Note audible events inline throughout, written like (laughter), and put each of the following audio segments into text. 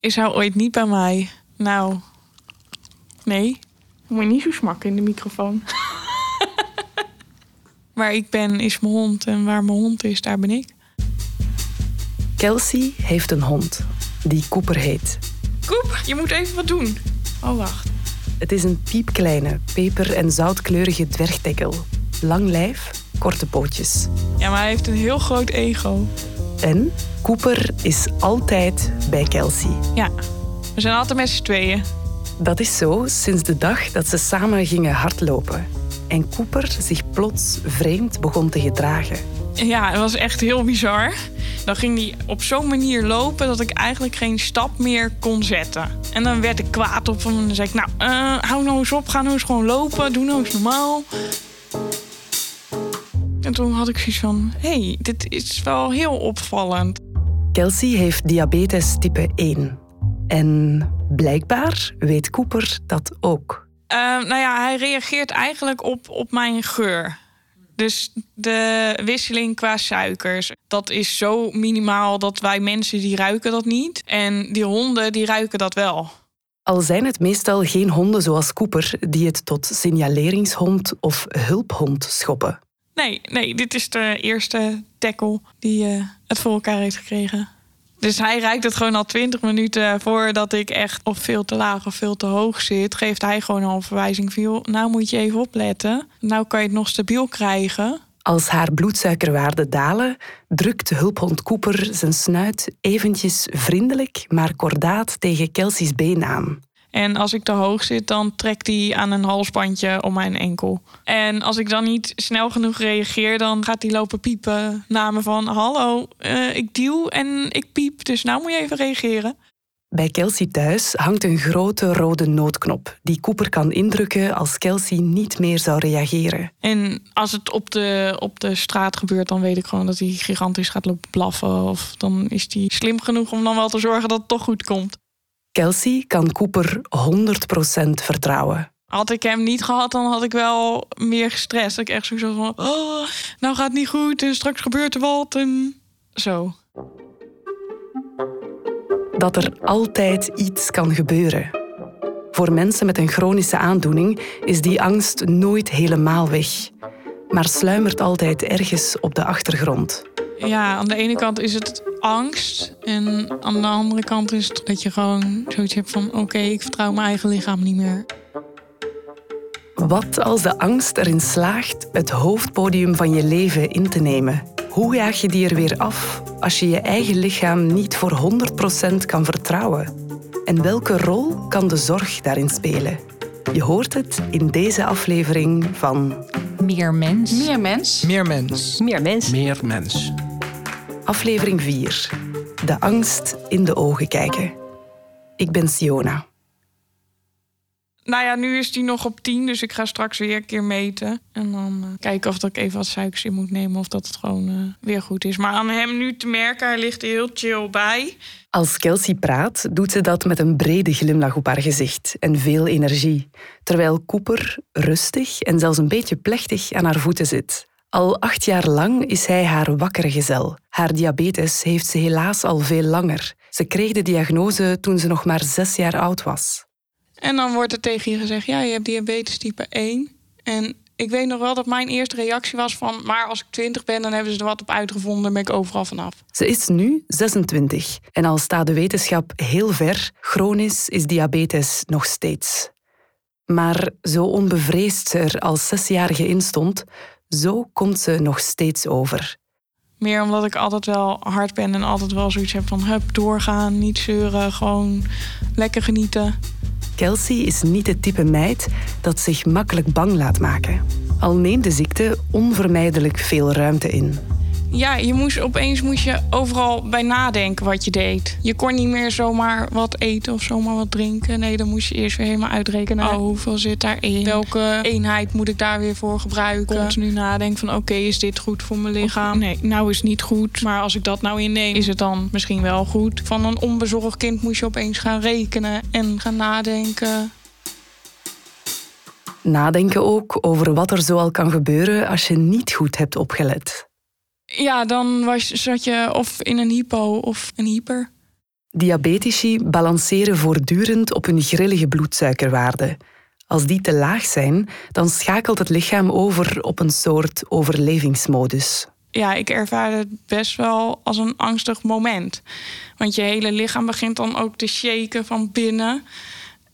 Is hij ooit niet bij mij? Nou, nee. Moet je niet zo smakken in de microfoon. (laughs) waar ik ben is mijn hond en waar mijn hond is, daar ben ik. Kelsey heeft een hond die Cooper heet. Koep, je moet even wat doen. Oh, wacht. Het is een piepkleine, peper- en zoutkleurige dwergdekkel. Lang lijf, korte pootjes. Ja, maar hij heeft een heel groot ego. En Cooper is altijd bij Kelsey. Ja, we zijn altijd met z'n tweeën. Dat is zo sinds de dag dat ze samen gingen hardlopen. En Cooper zich plots vreemd begon te gedragen. Ja, het was echt heel bizar. Dan ging hij op zo'n manier lopen dat ik eigenlijk geen stap meer kon zetten. En dan werd ik kwaad op hem en dan zei ik, nou, eh, hou nou eens op, ga nou eens gewoon lopen, doe nou eens normaal. En toen had ik zoiets van, hé, hey, dit is wel heel opvallend. Kelsey heeft diabetes type 1. En blijkbaar weet Cooper dat ook. Uh, nou ja, hij reageert eigenlijk op, op mijn geur. Dus de wisseling qua suikers, dat is zo minimaal dat wij mensen die ruiken dat niet. En die honden die ruiken dat wel. Al zijn het meestal geen honden zoals Cooper die het tot signaleringshond of hulphond schoppen. Nee, nee, dit is de eerste tackle die uh, het voor elkaar heeft gekregen. Dus hij rijdt het gewoon al twintig minuten voordat ik echt of veel te laag of veel te hoog zit. Geeft hij gewoon al een verwijzing van, nou moet je even opletten. Nou kan je het nog stabiel krijgen. Als haar bloedsuikerwaarden dalen, drukt hulphond Cooper zijn snuit eventjes vriendelijk, maar kordaat tegen Kelsey's been aan. En als ik te hoog zit, dan trekt hij aan een halsbandje om mijn enkel. En als ik dan niet snel genoeg reageer, dan gaat hij lopen piepen naar me van... Hallo, uh, ik duw en ik piep, dus nou moet je even reageren. Bij Kelsey thuis hangt een grote rode noodknop die Cooper kan indrukken als Kelsey niet meer zou reageren. En als het op de, op de straat gebeurt, dan weet ik gewoon dat hij gigantisch gaat lopen blaffen. Of dan is hij slim genoeg om dan wel te zorgen dat het toch goed komt. Kelsey kan Cooper 100% vertrouwen. Had ik hem niet gehad, dan had ik wel meer gestrest. Dat ik echt zo van, oh, nou gaat het niet goed en straks gebeurt er wat en zo. Dat er altijd iets kan gebeuren. Voor mensen met een chronische aandoening is die angst nooit helemaal weg, maar sluimert altijd ergens op de achtergrond. Ja, aan de ene kant is het angst. En aan de andere kant is het dat je gewoon zoiets hebt van... oké, ik vertrouw mijn eigen lichaam niet meer. Wat als de angst erin slaagt het hoofdpodium van je leven in te nemen? Hoe jaag je die er weer af als je je eigen lichaam niet voor 100% kan vertrouwen? En welke rol kan de zorg daarin spelen? Je hoort het in deze aflevering van Meer mens. Meer mens. Meer mens. Meer mens. Meer mens. Aflevering 4. De angst in de ogen kijken. Ik ben Siona. Nou ja, nu is die nog op 10, dus ik ga straks weer een keer meten. En dan uh, kijken of dat ik even wat suikers in moet nemen of dat het gewoon uh, weer goed is. Maar aan hem nu te merken, hij ligt er heel chill bij. Als Kelsey praat, doet ze dat met een brede glimlach op haar gezicht en veel energie. Terwijl Cooper rustig en zelfs een beetje plechtig aan haar voeten zit. Al acht jaar lang is hij haar wakkere gezel. Haar diabetes heeft ze helaas al veel langer. Ze kreeg de diagnose toen ze nog maar zes jaar oud was. En dan wordt er tegen je gezegd, ja, je hebt diabetes type 1. En ik weet nog wel dat mijn eerste reactie was van... maar als ik 20 ben, dan hebben ze er wat op uitgevonden... dan ben ik overal vanaf. Ze is nu 26 en al staat de wetenschap heel ver... chronisch is diabetes nog steeds. Maar zo onbevreesd ze er als zesjarige in stond... zo komt ze nog steeds over. Meer omdat ik altijd wel hard ben en altijd wel zoiets heb van... hup, doorgaan, niet zeuren, gewoon lekker genieten... Kelsey is niet het type meid dat zich makkelijk bang laat maken. Al neemt de ziekte onvermijdelijk veel ruimte in. Ja, je moest, opeens moest je overal bij nadenken wat je deed. Je kon niet meer zomaar wat eten of zomaar wat drinken. Nee, dan moest je eerst weer helemaal uitrekenen. Oh, hoeveel zit daarin? Welke eenheid moet ik daar weer voor gebruiken? Continu nadenken van oké, is dit goed voor mijn lichaam? Nee, nou is het niet goed. Maar als ik dat nou inneem, is het dan misschien wel goed? Van een onbezorgd kind moest je opeens gaan rekenen en gaan nadenken. Nadenken ook over wat er zoal kan gebeuren als je niet goed hebt opgelet. Ja, dan was, zat je of in een hypo of een hyper. Diabetici balanceren voortdurend op hun grillige bloedsuikerwaarde. Als die te laag zijn, dan schakelt het lichaam over op een soort overlevingsmodus. Ja, ik ervaar het best wel als een angstig moment. Want je hele lichaam begint dan ook te shaken van binnen.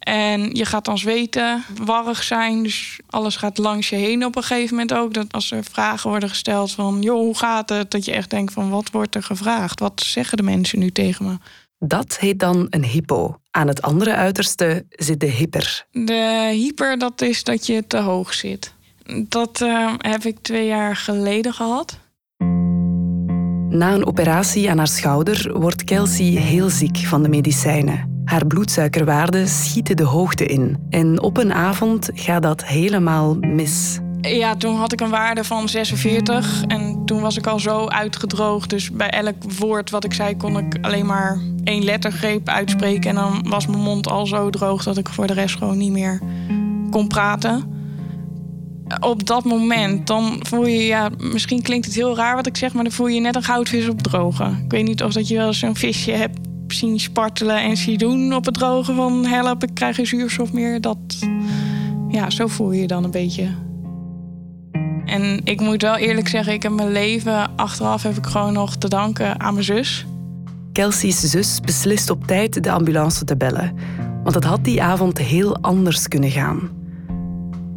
En je gaat dan zweten, warrig zijn. Dus alles gaat langs je heen op een gegeven moment ook. Dat als er vragen worden gesteld van... joh, hoe gaat het? Dat je echt denkt van, wat wordt er gevraagd? Wat zeggen de mensen nu tegen me? Dat heet dan een hypo. Aan het andere uiterste zit de hyper. De hyper, dat is dat je te hoog zit. Dat uh, heb ik twee jaar geleden gehad. Na een operatie aan haar schouder wordt Kelsey heel ziek van de medicijnen. Haar bloedsuikerwaarden schieten de hoogte in. En op een avond gaat dat helemaal mis. Ja, toen had ik een waarde van 46 en toen was ik al zo uitgedroogd. Dus bij elk woord wat ik zei kon ik alleen maar één lettergreep uitspreken. En dan was mijn mond al zo droog dat ik voor de rest gewoon niet meer kon praten. Op dat moment, dan voel je, ja, misschien klinkt het heel raar wat ik zeg, maar dan voel je net een goudvis op drogen. Ik weet niet of dat je wel zo'n visje hebt zien spartelen en zien doen op het drogen van help, ik krijg geen zuurstof meer. Dat, ja, zo voel je je dan een beetje. En ik moet wel eerlijk zeggen, ik heb mijn leven achteraf heb ik gewoon nog te danken aan mijn zus. Kelsey's zus beslist op tijd de ambulance te bellen, want het had die avond heel anders kunnen gaan.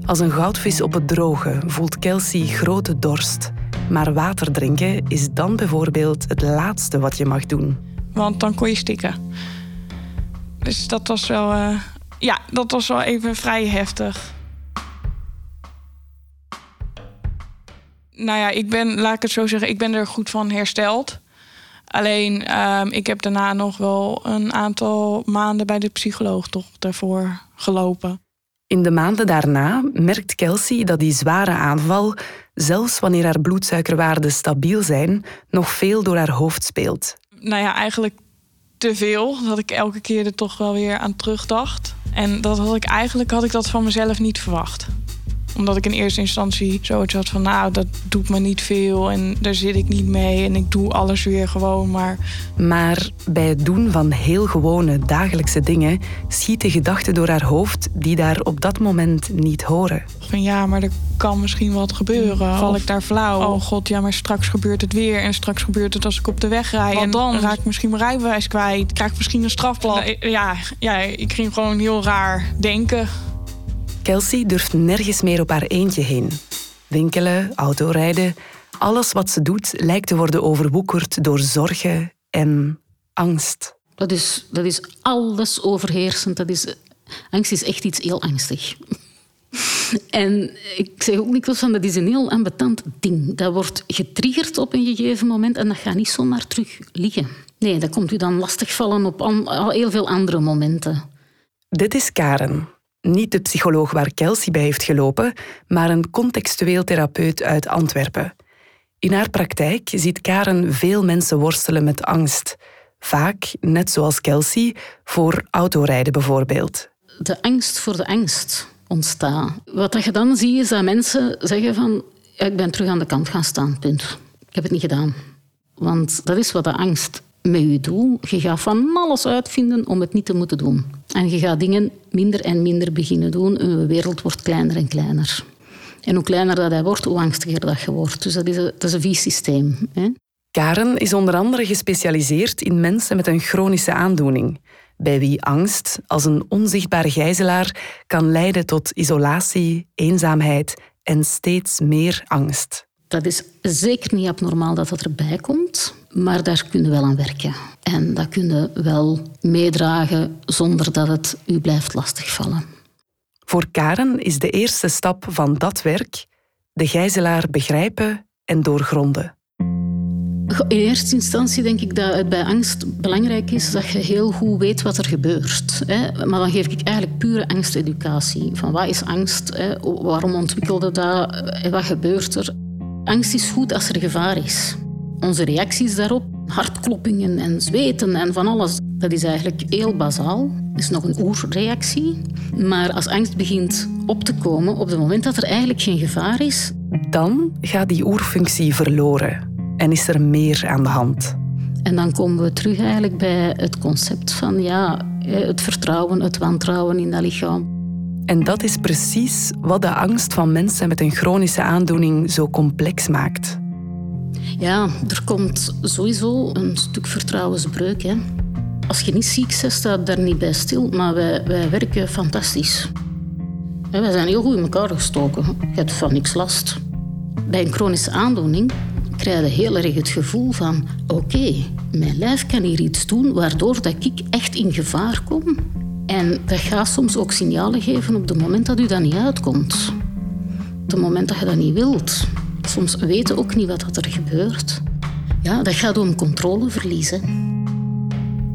Als een goudvis op het droge voelt Kelsey grote dorst, maar water drinken is dan bijvoorbeeld het laatste wat je mag doen. Want dan kon je stikken. Dus dat was wel, uh, ja, dat was wel even vrij heftig. Nou ja, ik ben, laat ik het zo zeggen, ik ben er goed van hersteld. Alleen, uh, ik heb daarna nog wel een aantal maanden bij de psycholoog toch daarvoor gelopen. In de maanden daarna merkt Kelsey dat die zware aanval, zelfs wanneer haar bloedsuikerwaarden stabiel zijn, nog veel door haar hoofd speelt nou ja, eigenlijk te veel. Dat ik elke keer er toch wel weer aan terugdacht. En dat had ik eigenlijk had ik dat van mezelf niet verwacht omdat ik in eerste instantie zoiets had van, nou, dat doet me niet veel en daar zit ik niet mee en ik doe alles weer gewoon. Maar, maar bij het doen van heel gewone dagelijkse dingen schieten gedachten door haar hoofd die daar op dat moment niet horen. Van ja, maar er kan misschien wat gebeuren. Val ik daar flauw? Oh god, ja, maar straks gebeurt het weer en straks gebeurt het als ik op de weg rijd. En dan raak ik misschien mijn rijbewijs kwijt, krijg ik misschien een strafblad. Ja, ja, ik ging gewoon heel raar denken. Kelsey durft nergens meer op haar eentje heen. Winkelen, autorijden, alles wat ze doet lijkt te worden overwoekerd door zorgen en angst. Dat is, dat is alles overheersend. Dat is, angst is echt iets heel angstig. (laughs) En ik zeg ook niet van dat is een heel ambetant ding. Dat wordt getriggerd op een gegeven moment en dat gaat niet zomaar terug liggen. Nee, dat komt u dan lastigvallen op al heel veel andere momenten. Dit is Karen. Niet de psycholoog waar Kelsey bij heeft gelopen, maar een contextueel therapeut uit Antwerpen. In haar praktijk ziet Karen veel mensen worstelen met angst. Vaak, net zoals Kelsey, voor autorijden bijvoorbeeld. De angst voor de angst ontstaat. Wat je dan ziet is dat mensen zeggen van ik ben terug aan de kant gaan staan, punt. Ik heb het niet gedaan. Want dat is wat de angst met je doel. Je gaat van alles uitvinden om het niet te moeten doen. En je gaat dingen minder en minder beginnen doen. En je wereld wordt kleiner en kleiner. En hoe kleiner dat hij wordt, hoe angstiger dat je wordt. Dus dat is een, dat is een vies systeem. Hè? Karen is onder andere gespecialiseerd in mensen met een chronische aandoening, bij wie angst als een onzichtbare gijzelaar kan leiden tot isolatie, eenzaamheid en steeds meer angst. Dat is zeker niet abnormaal dat dat erbij komt, maar daar kunnen we wel aan werken. En dat kunnen we wel meedragen zonder dat het u blijft lastigvallen. Voor Karen is de eerste stap van dat werk de gijzelaar begrijpen en doorgronden. In eerste instantie denk ik dat het bij angst belangrijk is dat je heel goed weet wat er gebeurt. Maar dan geef ik eigenlijk pure angsteducatie. Van wat is angst? Waarom ontwikkelde dat? Wat gebeurt er? Angst is goed als er gevaar is. Onze reacties daarop, hartkloppingen en zweten en van alles, dat is eigenlijk heel bazaal. Is nog een oerreactie. Maar als angst begint op te komen op het moment dat er eigenlijk geen gevaar is... Dan gaat die oerfunctie verloren en is er meer aan de hand. En dan komen we terug eigenlijk bij het concept van ja, het vertrouwen, het wantrouwen in dat lichaam. En dat is precies wat de angst van mensen met een chronische aandoening zo complex maakt. Ja, er komt sowieso een stuk vertrouwensbreuk. Hè. Als je niet ziek bent, staat daar niet bij stil. Maar wij, wij werken fantastisch. En wij zijn heel goed in elkaar gestoken. Je hebt van niks last. Bij een chronische aandoening krijg je heel erg het gevoel van... Oké, mijn lijf kan hier iets doen waardoor dat ik echt in gevaar kom. En dat gaat soms ook signalen geven op het moment dat u dat niet uitkomt. Op het moment dat je dat niet wilt. Soms weten ook niet wat er gebeurt. Ja, dat gaat om controle verliezen.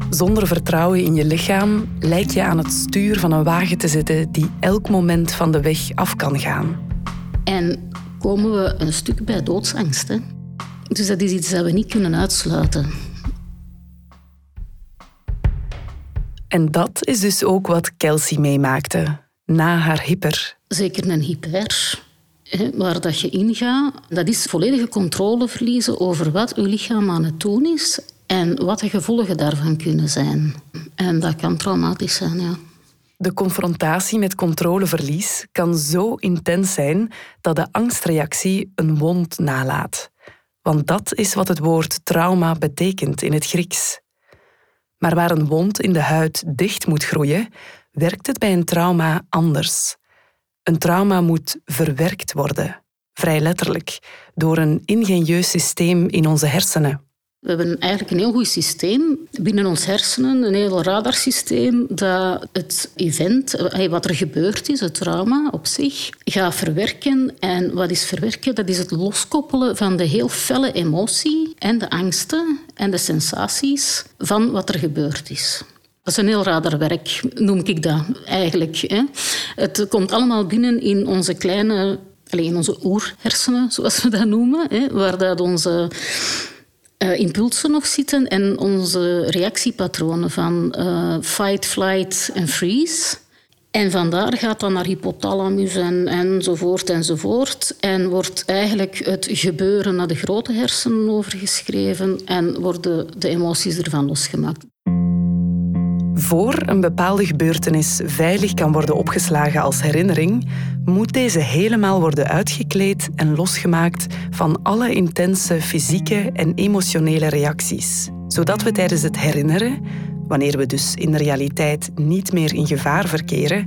Zonder vertrouwen in je lichaam lijk je aan het stuur van een wagen te zitten die elk moment van de weg af kan gaan. En komen we een stuk bij doodsangst. Hè? Dus dat is iets dat we niet kunnen uitsluiten. En dat is dus ook wat Kelsey meemaakte na haar hyper. Zeker een hyper waar dat je ingaat, dat is volledige controle verliezen over wat je lichaam aan het doen is en wat de gevolgen daarvan kunnen zijn. En dat kan traumatisch zijn, ja. De confrontatie met controleverlies kan zo intens zijn dat de angstreactie een wond nalaat. Want dat is wat het woord trauma betekent in het Grieks. Maar waar een wond in de huid dicht moet groeien, werkt het bij een trauma anders. Een trauma moet verwerkt worden, vrij letterlijk, door een ingenieus systeem in onze hersenen. We hebben eigenlijk een heel goed systeem binnen ons hersenen, een heel radarsysteem dat het event, wat er gebeurd is, het trauma op zich, gaat verwerken. En wat is verwerken? Dat is het loskoppelen van de heel felle emotie en de angsten en de sensaties van wat er gebeurd is. Dat is een heel radarwerk, noem ik dat eigenlijk. Hè. Het komt allemaal binnen in onze kleine, in onze oerhersenen, zoals we dat noemen, hè, waar dat onze uh, impulsen nog zitten en onze reactiepatronen van uh, fight, flight en freeze. En vandaar gaat dan naar hypothalamus en, enzovoort enzovoort. En wordt eigenlijk het gebeuren naar de grote hersenen overgeschreven en worden de emoties ervan losgemaakt. Voor een bepaalde gebeurtenis veilig kan worden opgeslagen als herinnering, moet deze helemaal worden uitgekleed en losgemaakt van alle intense fysieke en emotionele reacties, zodat we tijdens het herinneren, wanneer we dus in de realiteit niet meer in gevaar verkeren,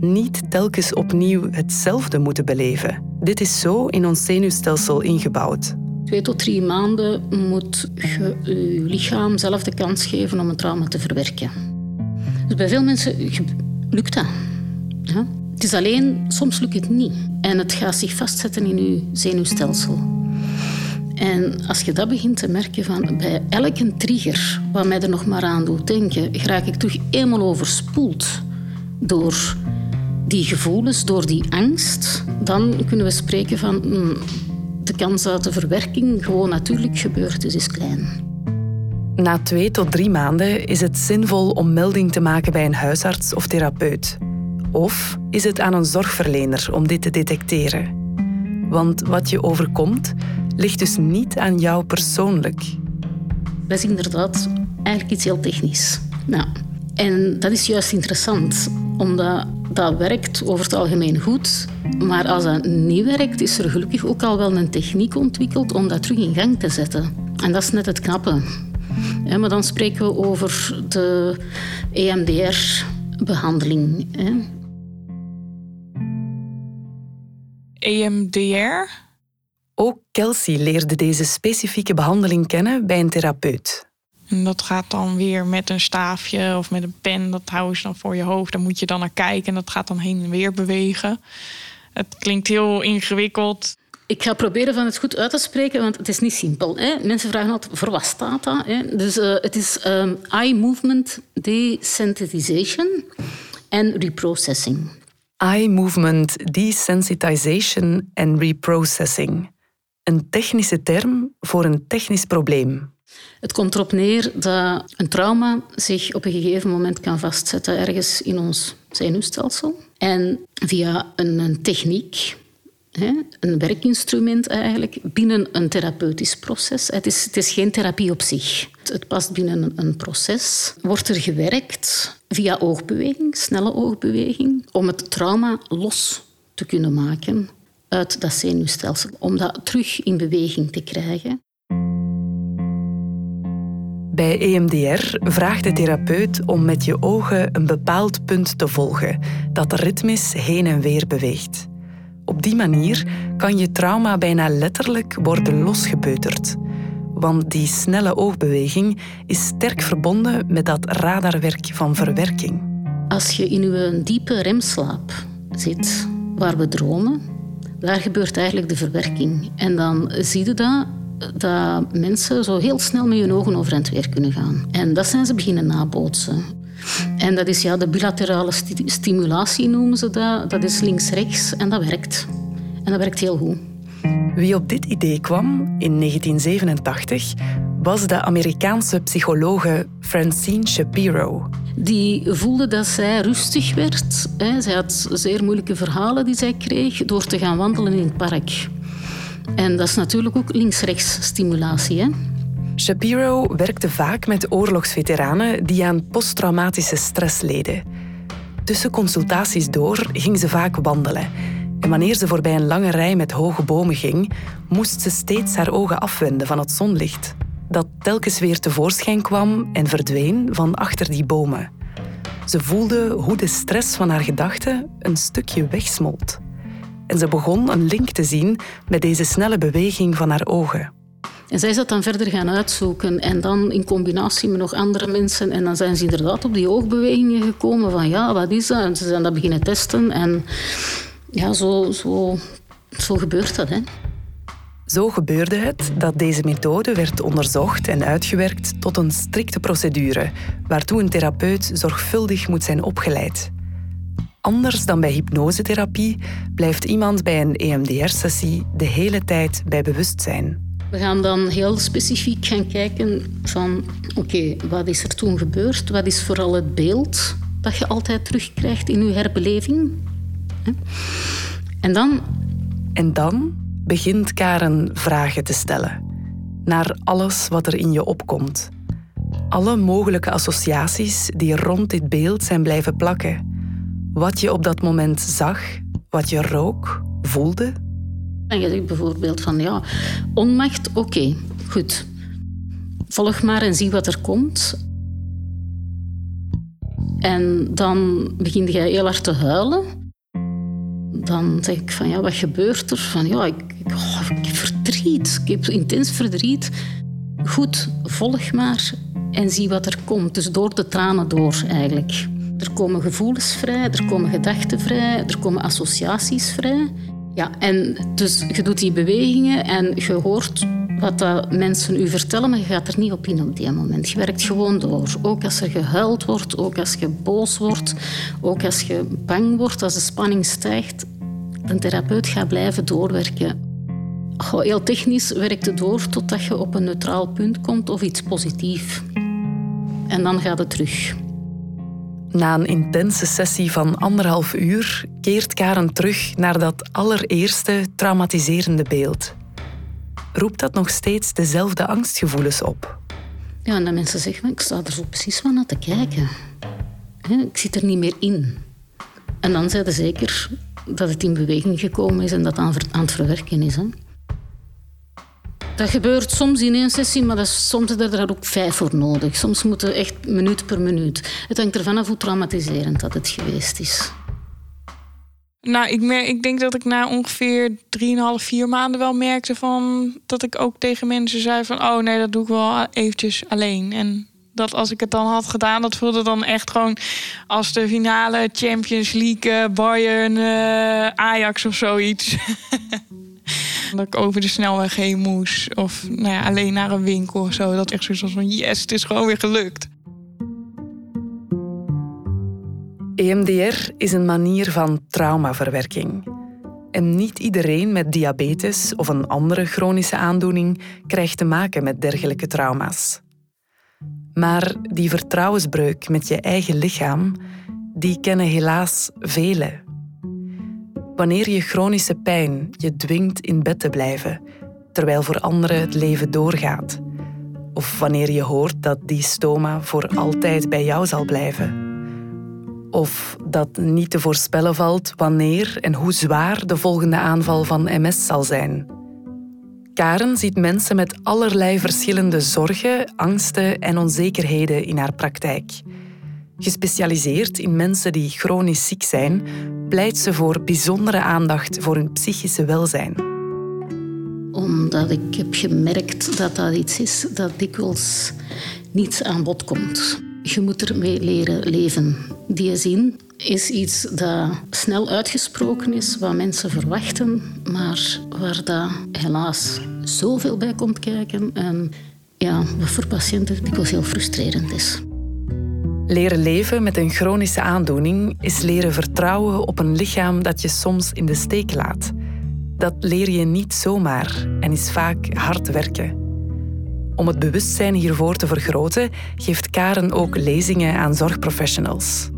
niet telkens opnieuw hetzelfde moeten beleven. Dit is zo in ons zenuwstelsel ingebouwd. Twee tot drie maanden moet je je lichaam zelf de kans geven om een trauma te verwerken. Dus bij veel mensen lukt dat. Ja? Het is alleen, soms lukt het niet. En het gaat zich vastzetten in je zenuwstelsel. En als je dat begint te merken van bij elke trigger wat mij er nog maar aan doet denken, raak ik toch eenmaal overspoeld door die gevoelens, door die angst, dan kunnen we spreken van hmm, de kans dat de verwerking gewoon natuurlijk gebeurt is, is klein. Na twee tot drie maanden is het zinvol om melding te maken bij een huisarts of therapeut. Of is het aan een zorgverlener om dit te detecteren? Want wat je overkomt, ligt dus niet aan jou persoonlijk. Dat is inderdaad eigenlijk iets heel technisch. Nou, en dat is juist interessant, omdat dat werkt over het algemeen goed. Maar als dat niet werkt, is er gelukkig ook al wel een techniek ontwikkeld om dat terug in gang te zetten. En dat is net het knappe maar dan spreken we over de EMDR-behandeling. EMDR? Ook Kelsey leerde deze specifieke behandeling kennen bij een therapeut. En dat gaat dan weer met een staafje of met een pen. Dat houden ze dan voor je hoofd. Daar moet je dan naar kijken en dat gaat dan heen en weer bewegen. Het klinkt heel ingewikkeld. Ik ga proberen van het goed uit te spreken, want het is niet simpel. Hè. Mensen vragen altijd, voor wat staat dat? Hè? Dus uh, het is um, eye movement desensitization en reprocessing. Eye movement desensitization en reprocessing. Een technische term voor een technisch probleem. Het komt erop neer dat een trauma zich op een gegeven moment kan vastzetten ergens in ons zenuwstelsel. En via een, een techniek een werkinstrument eigenlijk binnen een therapeutisch proces. Het is, het is geen therapie op zich. Het past binnen een proces. Wordt er gewerkt via oogbeweging, snelle oogbeweging, om het trauma los te kunnen maken uit dat zenuwstelsel, om dat terug in beweging te krijgen. Bij EMDR vraagt de therapeut om met je ogen een bepaald punt te volgen dat ritmisch heen en weer beweegt. Op die manier kan je trauma bijna letterlijk worden losgebeuterd. Want die snelle oogbeweging is sterk verbonden met dat radarwerk van verwerking. Als je in een diepe remslaap zit, waar we dromen, daar gebeurt eigenlijk de verwerking. En dan zie je dat dat mensen zo heel snel met hun ogen over en weer kunnen gaan. En dat zijn ze beginnen nabootsen. En dat is ja, de bilaterale stimulatie noemen ze dat. Dat is links-rechts en dat werkt. En dat werkt heel goed. Wie op dit idee kwam in 1987 was de Amerikaanse psychologe Francine Shapiro. Die voelde dat zij rustig werd. Zij had zeer moeilijke verhalen die zij kreeg door te gaan wandelen in het park. En dat is natuurlijk ook links-rechts stimulatie. Hè? Shapiro werkte vaak met oorlogsveteranen die aan posttraumatische stress leden. Tussen consultaties door ging ze vaak wandelen. En wanneer ze voorbij een lange rij met hoge bomen ging, moest ze steeds haar ogen afwenden van het zonlicht, dat telkens weer tevoorschijn kwam en verdween van achter die bomen. Ze voelde hoe de stress van haar gedachten een stukje wegsmolt. En ze begon een link te zien met deze snelle beweging van haar ogen. En zij is dat dan verder gaan uitzoeken. En dan in combinatie met nog andere mensen. En dan zijn ze inderdaad op die oogbewegingen gekomen. Van ja, wat is dat? En ze zijn dat beginnen testen. En ja, zo, zo, zo gebeurt dat. Hè. Zo gebeurde het dat deze methode werd onderzocht en uitgewerkt tot een strikte procedure, waartoe een therapeut zorgvuldig moet zijn opgeleid. Anders dan bij hypnosetherapie blijft iemand bij een EMDR-sessie de hele tijd bij bewustzijn. We gaan dan heel specifiek gaan kijken van oké, wat is er toen gebeurd? Wat is vooral het beeld dat je altijd terugkrijgt in je herbeleving? En dan... En dan begint Karen vragen te stellen. Naar alles wat er in je opkomt. Alle mogelijke associaties die rond dit beeld zijn blijven plakken. Wat je op dat moment zag, wat je rook, voelde. En je zegt bijvoorbeeld van ja, onmacht, oké, goed. Volg maar en zie wat er komt. En dan begin je heel hard te huilen. Dan zeg ik van ja, wat gebeurt er? Van ja, ik, ik, oh, ik heb verdriet, ik heb intens verdriet. Goed, volg maar en zie wat er komt. Dus door de tranen door eigenlijk. Er komen gevoelens vrij, er komen gedachten vrij, er komen associaties vrij. Ja, en dus je doet die bewegingen en je hoort wat dat mensen u vertellen, maar je gaat er niet op in op die moment. Je werkt gewoon door. Ook als er gehuild wordt, ook als je boos wordt, ook als je bang wordt, als de spanning stijgt. Een therapeut gaat blijven doorwerken. heel technisch werkt het door totdat je op een neutraal punt komt of iets positiefs. En dan gaat het terug. Na een intense sessie van anderhalf uur keert Karen terug naar dat allereerste traumatiserende beeld. Roept dat nog steeds dezelfde angstgevoelens op? Ja, en dan mensen zeggen, ik sta er zo precies van naar te kijken. Ik zit er niet meer in. En dan zeiden zeker dat het in beweging gekomen is en dat aan het verwerken is. Dat gebeurt soms in één sessie, maar dat is, soms er daar ook vijf voor nodig. Soms moeten echt minuut per minuut. Het hangt ervan af hoe traumatiserend dat het geweest is. Nou, ik, merk, ik denk dat ik na ongeveer 3,5, 4 maanden wel merkte van dat ik ook tegen mensen zei van oh nee, dat doe ik wel eventjes alleen. En dat als ik het dan had gedaan, dat voelde dan echt gewoon als de finale Champions League, Bayern, uh, Ajax of zoiets. (laughs) dat ik over de snelweg heen moest. Of nou ja, alleen naar een winkel of zo. Dat echt zoiets was van yes, het is gewoon weer gelukt. EMDR is een manier van traumaverwerking. En niet iedereen met diabetes of een andere chronische aandoening krijgt te maken met dergelijke trauma's. Maar die vertrouwensbreuk met je eigen lichaam, die kennen helaas velen Wanneer je chronische pijn je dwingt in bed te blijven, terwijl voor anderen het leven doorgaat. Of wanneer je hoort dat die stoma voor altijd bij jou zal blijven. Of dat niet te voorspellen valt wanneer en hoe zwaar de volgende aanval van MS zal zijn. Karen ziet mensen met allerlei verschillende zorgen, angsten en onzekerheden in haar praktijk. Gespecialiseerd in mensen die chronisch ziek zijn, pleit ze voor bijzondere aandacht voor hun psychische welzijn. Omdat ik heb gemerkt dat dat iets is dat dikwijls niet aan bod komt. Je moet ermee leren leven. Die zin is iets dat snel uitgesproken is, wat mensen verwachten, maar waar dat helaas zoveel bij komt kijken en ja, wat voor patiënten dikwijls heel frustrerend is. Leren leven met een chronische aandoening is leren vertrouwen op een lichaam dat je soms in de steek laat. Dat leer je niet zomaar en is vaak hard werken. Om het bewustzijn hiervoor te vergroten, geeft Karen ook lezingen aan zorgprofessionals.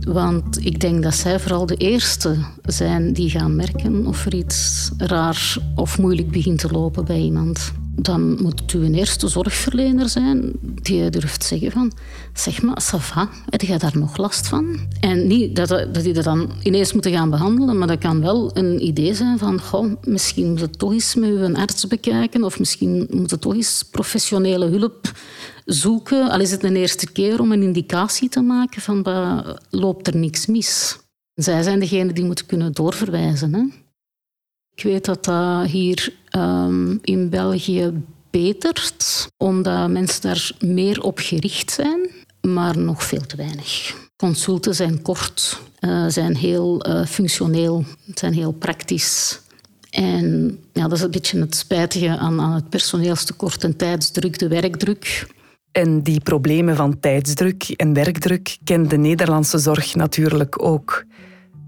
Want ik denk dat zij vooral de eerste zijn die gaan merken of er iets raar of moeilijk begint te lopen bij iemand dan moet het uw eerste zorgverlener zijn die durft zeggen van zeg maar, Sava, heb je daar nog last van? En niet dat, dat die dat dan ineens moeten gaan behandelen, maar dat kan wel een idee zijn van goh, misschien moet het toch eens met uw arts bekijken of misschien moet het toch eens professionele hulp zoeken. Al is het een eerste keer om een indicatie te maken van loopt er niks mis. Zij zijn degene die moeten kunnen doorverwijzen. Hè? Ik weet dat dat hier um, in België betert, omdat mensen daar meer op gericht zijn, maar nog veel te weinig. Consulten zijn kort, uh, zijn heel uh, functioneel, zijn heel praktisch. En ja, dat is een beetje het spijtige aan, aan het personeelstekort en tijdsdruk, de werkdruk. En die problemen van tijdsdruk en werkdruk kent de Nederlandse zorg natuurlijk ook.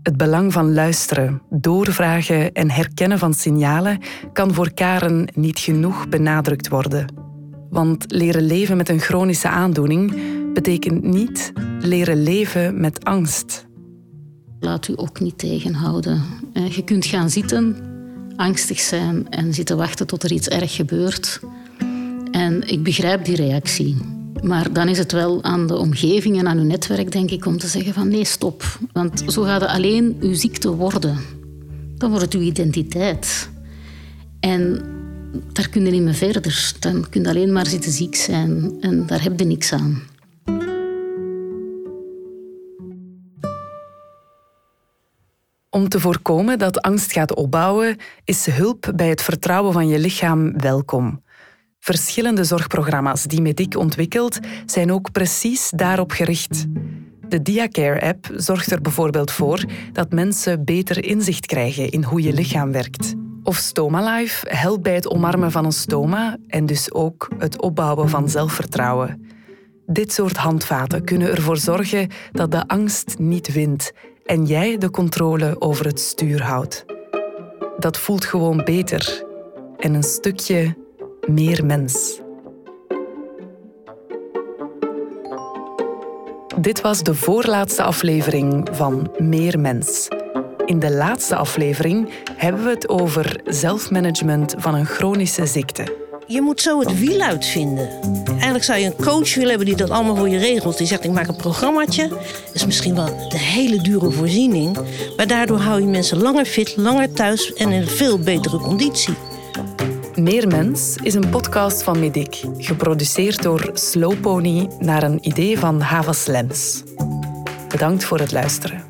Het belang van luisteren, doorvragen en herkennen van signalen kan voor Karen niet genoeg benadrukt worden. Want leren leven met een chronische aandoening betekent niet leren leven met angst. Laat u ook niet tegenhouden. Eh, je kunt gaan zitten, angstig zijn en zitten wachten tot er iets erg gebeurt. En ik begrijp die reactie. Maar dan is het wel aan de omgeving en aan uw netwerk, denk ik, om te zeggen van nee, stop. Want zo gaat het alleen uw ziekte worden. Dan wordt het uw identiteit. En daar kun je niet meer verder. Dan kun je alleen maar zitten ziek zijn. En daar heb je niks aan. Om te voorkomen dat angst gaat opbouwen, is hulp bij het vertrouwen van je lichaam welkom. Verschillende zorgprogramma's die Medic ontwikkelt, zijn ook precies daarop gericht. De DiaCare-app zorgt er bijvoorbeeld voor dat mensen beter inzicht krijgen in hoe je lichaam werkt. Of StomaLife helpt bij het omarmen van een stoma en dus ook het opbouwen van zelfvertrouwen. Dit soort handvaten kunnen ervoor zorgen dat de angst niet wint en jij de controle over het stuur houdt. Dat voelt gewoon beter en een stukje meer mens. Dit was de voorlaatste aflevering van Meer Mens. In de laatste aflevering hebben we het over zelfmanagement van een chronische ziekte. Je moet zo het wiel uitvinden. Eigenlijk zou je een coach willen hebben die dat allemaal voor je regelt. Die zegt, ik maak een programmaatje. Dat is misschien wel de hele dure voorziening. Maar daardoor hou je mensen langer fit, langer thuis en in veel betere conditie. Meer Mens is een podcast van Medic, geproduceerd door Slow Pony naar een idee van Havas Lens. Bedankt voor het luisteren.